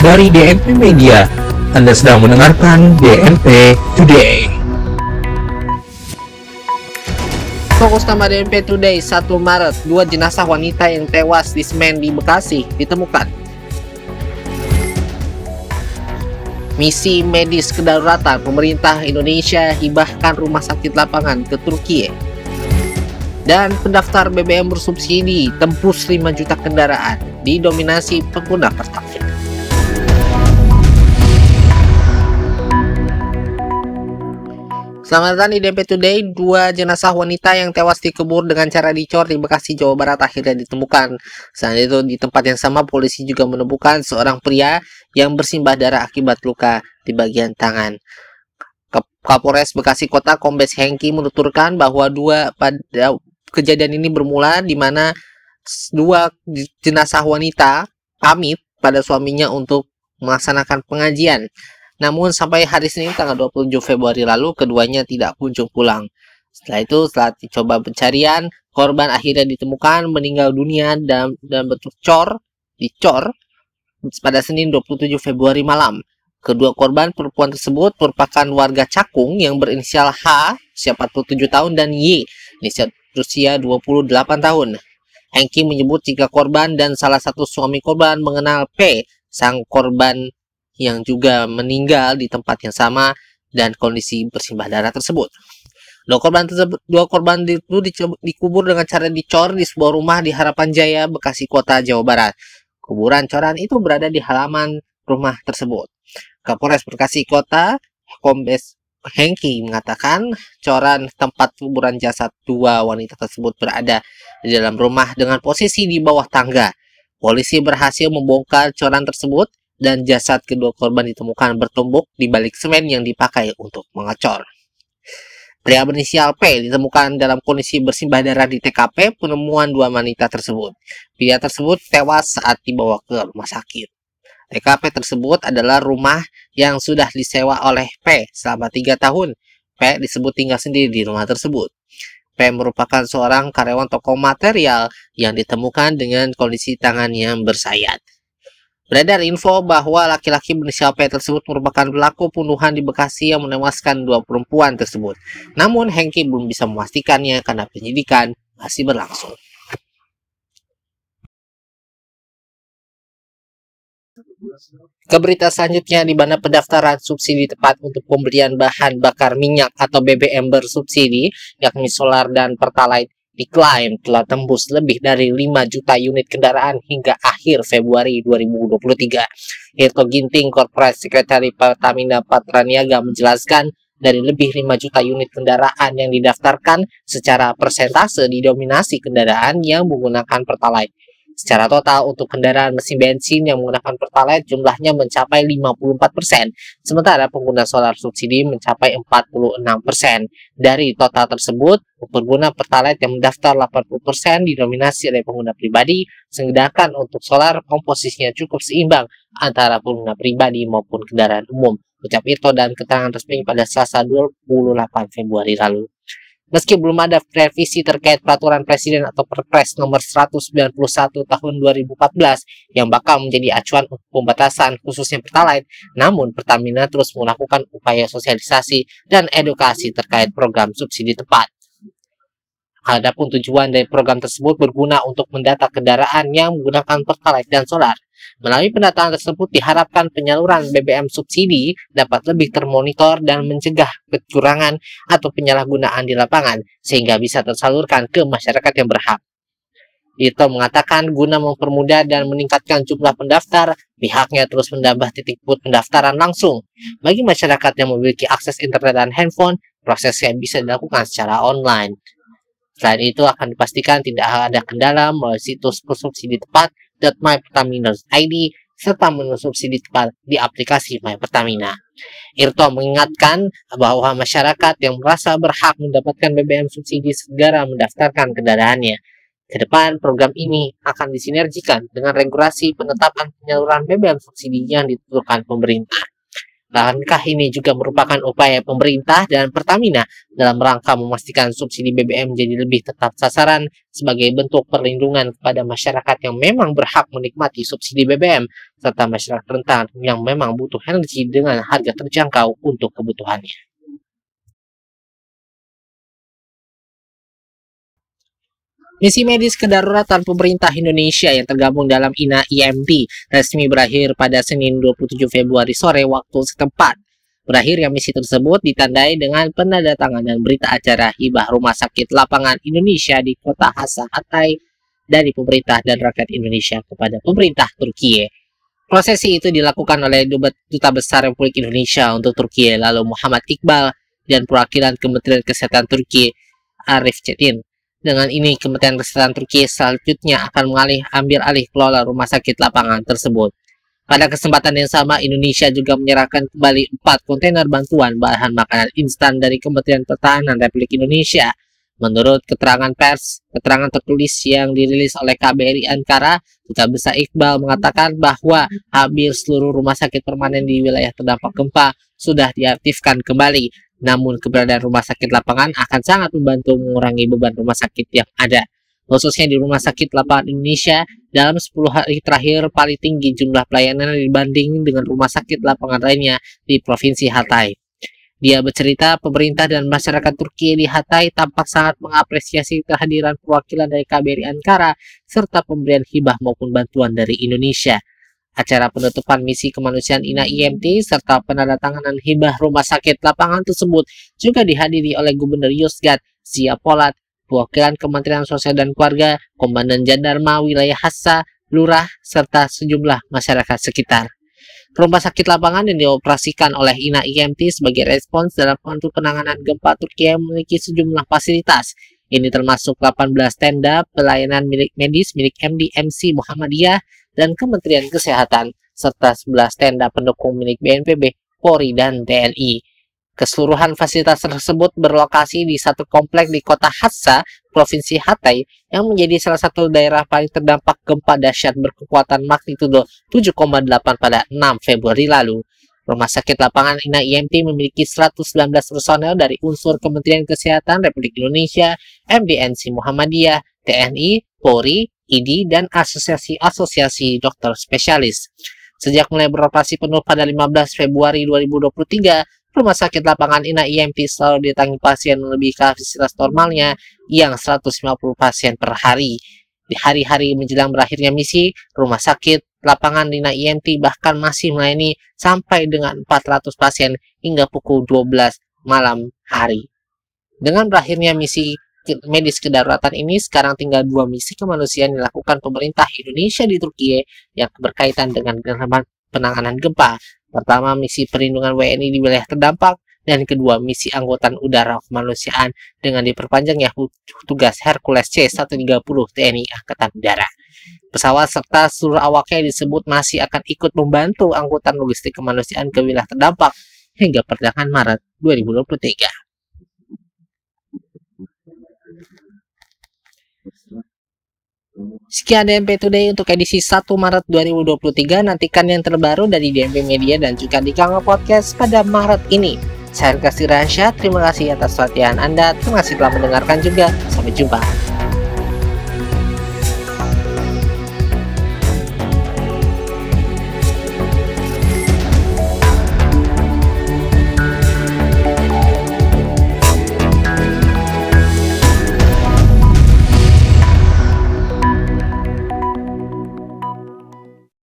Dari DNP Media, Anda sedang mendengarkan DNP Today. Fokus nama DNP Today 1 Maret, dua jenazah wanita yang tewas di semen di Bekasi ditemukan. Misi medis kedaruratan pemerintah Indonesia hibahkan rumah sakit lapangan ke Turki. Dan pendaftar BBM bersubsidi tembus 5 juta kendaraan didominasi pengguna Pertalite. Selamat datang di DP Today, dua jenazah wanita yang tewas dikubur dengan cara dicor di Bekasi, Jawa Barat akhirnya ditemukan. Selain itu, di tempat yang sama, polisi juga menemukan seorang pria yang bersimbah darah akibat luka di bagian tangan. Kapolres Bekasi Kota Kombes Hengki menuturkan bahwa dua pada kejadian ini bermula di mana dua jenazah wanita pamit pada suaminya untuk melaksanakan pengajian. Namun sampai hari Senin tanggal 27 Februari lalu keduanya tidak kunjung pulang. Setelah itu setelah dicoba pencarian, korban akhirnya ditemukan meninggal dunia dan dan bentuk cor, dicor pada Senin 27 Februari malam. Kedua korban perempuan tersebut merupakan warga Cakung yang berinisial H, usia 47 tahun, dan Y, usia 28 tahun. Hengki menyebut tiga korban dan salah satu suami korban mengenal P, sang korban yang juga meninggal di tempat yang sama dan kondisi bersimbah darah tersebut. Dua korban tersebut, dua korban itu dikubur dengan cara dicor di sebuah rumah di Harapan Jaya, Bekasi Kota, Jawa Barat. Kuburan coran itu berada di halaman rumah tersebut. Kapolres Bekasi Kota, Kombes Hengki mengatakan coran tempat kuburan jasad dua wanita tersebut berada di dalam rumah dengan posisi di bawah tangga. Polisi berhasil membongkar coran tersebut dan jasad kedua korban ditemukan bertumbuk di balik semen yang dipakai untuk mengecor. Pria berinisial P ditemukan dalam kondisi bersimbah darah di TKP penemuan dua wanita tersebut. Pria tersebut tewas saat dibawa ke rumah sakit. TKP tersebut adalah rumah yang sudah disewa oleh P selama tiga tahun. P disebut tinggal sendiri di rumah tersebut. P merupakan seorang karyawan toko material yang ditemukan dengan kondisi tangan yang bersayat. Beredar info bahwa laki-laki berinisial P tersebut merupakan pelaku pembunuhan di Bekasi yang menewaskan dua perempuan tersebut. Namun Hengki belum bisa memastikannya karena penyidikan masih berlangsung. Ke berita selanjutnya di mana pendaftaran subsidi tepat untuk pembelian bahan bakar minyak atau BBM bersubsidi yakni solar dan pertalite diklaim telah tembus lebih dari 5 juta unit kendaraan hingga akhir Februari 2023. Hirto Ginting, Corporate Secretary Pertamina Patraniaga menjelaskan dari lebih 5 juta unit kendaraan yang didaftarkan secara persentase didominasi kendaraan yang menggunakan Pertalite. Secara total untuk kendaraan mesin bensin yang menggunakan Pertalite jumlahnya mencapai 54%, sementara pengguna solar subsidi mencapai 46%. Dari total tersebut, pengguna Pertalite yang mendaftar 80% didominasi oleh pengguna pribadi, sedangkan untuk solar komposisinya cukup seimbang antara pengguna pribadi maupun kendaraan umum. Ucap Irto dan keterangan resmi pada Selasa 28 Februari lalu. Meski belum ada revisi terkait peraturan presiden atau Perpres nomor 191 tahun 2014 yang bakal menjadi acuan untuk pembatasan khususnya Pertalite, namun Pertamina terus melakukan upaya sosialisasi dan edukasi terkait program subsidi tepat. Adapun tujuan dari program tersebut berguna untuk mendata kendaraan yang menggunakan Pertalite dan solar. Melalui pendataan tersebut diharapkan penyaluran BBM subsidi dapat lebih termonitor dan mencegah kecurangan atau penyalahgunaan di lapangan sehingga bisa tersalurkan ke masyarakat yang berhak. Itu mengatakan guna mempermudah dan meningkatkan jumlah pendaftar, pihaknya terus menambah titik put pendaftaran langsung. Bagi masyarakat yang memiliki akses internet dan handphone, prosesnya bisa dilakukan secara online. Selain itu akan dipastikan tidak ada kendala melalui situs subsidi tepat www.mypertamina.id serta menu subsidi tepat di aplikasi My Pertamina. Irto mengingatkan bahwa masyarakat yang merasa berhak mendapatkan BBM subsidi segera mendaftarkan kendaraannya. Ke depan program ini akan disinergikan dengan regulasi penetapan penyaluran BBM subsidi yang ditentukan pemerintah. Langkah ini juga merupakan upaya pemerintah dan Pertamina dalam rangka memastikan subsidi BBM jadi lebih tetap sasaran sebagai bentuk perlindungan kepada masyarakat yang memang berhak menikmati subsidi BBM serta masyarakat rentan yang memang butuh energi dengan harga terjangkau untuk kebutuhannya. Misi medis kedaruratan pemerintah Indonesia yang tergabung dalam INA IMT resmi berakhir pada Senin 27 Februari sore waktu setempat. Berakhirnya misi tersebut ditandai dengan penandatanganan berita acara hibah Rumah Sakit Lapangan Indonesia di kota Hasa Hatay dari pemerintah dan rakyat Indonesia kepada pemerintah Turkiye. Prosesi itu dilakukan oleh Duta Besar Republik Indonesia untuk Turkiye lalu Muhammad Iqbal dan perwakilan Kementerian Kesehatan Turki Arif Cetin. Dengan ini, Kementerian Kesehatan Turki selanjutnya akan mengalih ambil alih kelola rumah sakit lapangan tersebut. Pada kesempatan yang sama, Indonesia juga menyerahkan kembali empat kontainer bantuan bahan makanan instan dari Kementerian Pertahanan Republik Indonesia. Menurut keterangan pers, keterangan tertulis yang dirilis oleh KBRI Ankara, Duta Besar Iqbal mengatakan bahwa hampir seluruh rumah sakit permanen di wilayah terdampak gempa sudah diaktifkan kembali namun keberadaan rumah sakit lapangan akan sangat membantu mengurangi beban rumah sakit yang ada. Khususnya di Rumah Sakit Lapangan Indonesia, dalam 10 hari terakhir paling tinggi jumlah pelayanan dibanding dengan rumah sakit lapangan lainnya di Provinsi Hatay. Dia bercerita pemerintah dan masyarakat Turki di Hatay tampak sangat mengapresiasi kehadiran perwakilan dari KBRI Ankara serta pemberian hibah maupun bantuan dari Indonesia. Acara penutupan misi kemanusiaan INA IMT serta penandatanganan hibah rumah sakit lapangan tersebut juga dihadiri oleh Gubernur Yusgat Zia Polat, perwakilan Kementerian Sosial dan Keluarga, Komandan Jandarma Wilayah Hassa, Lurah, serta sejumlah masyarakat sekitar. Rumah sakit lapangan yang dioperasikan oleh INA IMT sebagai respons dalam bantu penanganan gempa Turki yang memiliki sejumlah fasilitas. Ini termasuk 18 tenda pelayanan milik medis milik MDMC Muhammadiyah dan Kementerian Kesehatan, serta 11 tenda pendukung milik BNPB, Polri, dan TNI. Keseluruhan fasilitas tersebut berlokasi di satu komplek di kota Hatsa, Provinsi Hatay, yang menjadi salah satu daerah paling terdampak gempa dahsyat berkekuatan magnitudo 7,8 pada 6 Februari lalu. Rumah sakit lapangan INA IMT memiliki 119 personel dari unsur Kementerian Kesehatan Republik Indonesia, MDNC Muhammadiyah, TNI, Polri, ID, dan asosiasi-asosiasi dokter spesialis. Sejak mulai beroperasi penuh pada 15 Februari 2023, Rumah Sakit Lapangan INA IMT selalu ditangi pasien melebihi kapasitas normalnya yang 150 pasien per hari. Di hari-hari menjelang berakhirnya misi, Rumah Sakit Lapangan INA IMT bahkan masih melayani sampai dengan 400 pasien hingga pukul 12 malam hari. Dengan berakhirnya misi medis kedaruratan ini sekarang tinggal dua misi kemanusiaan dilakukan pemerintah Indonesia di Turki yang berkaitan dengan penanganan gempa. Pertama, misi perlindungan WNI di wilayah terdampak, dan kedua, misi angkutan udara kemanusiaan dengan diperpanjangnya tugas Hercules C-130 TNI Angkatan Udara. Pesawat serta seluruh awaknya disebut masih akan ikut membantu angkutan logistik kemanusiaan ke wilayah terdampak hingga pertengahan Maret 2023. Sekian DMP Today untuk edisi 1 Maret 2023. Nantikan yang terbaru dari DMP Media dan juga di Kanal Podcast pada Maret ini. Saya Kasih Rahasia, terima kasih atas perhatian Anda. Terima kasih telah mendengarkan juga. Sampai jumpa.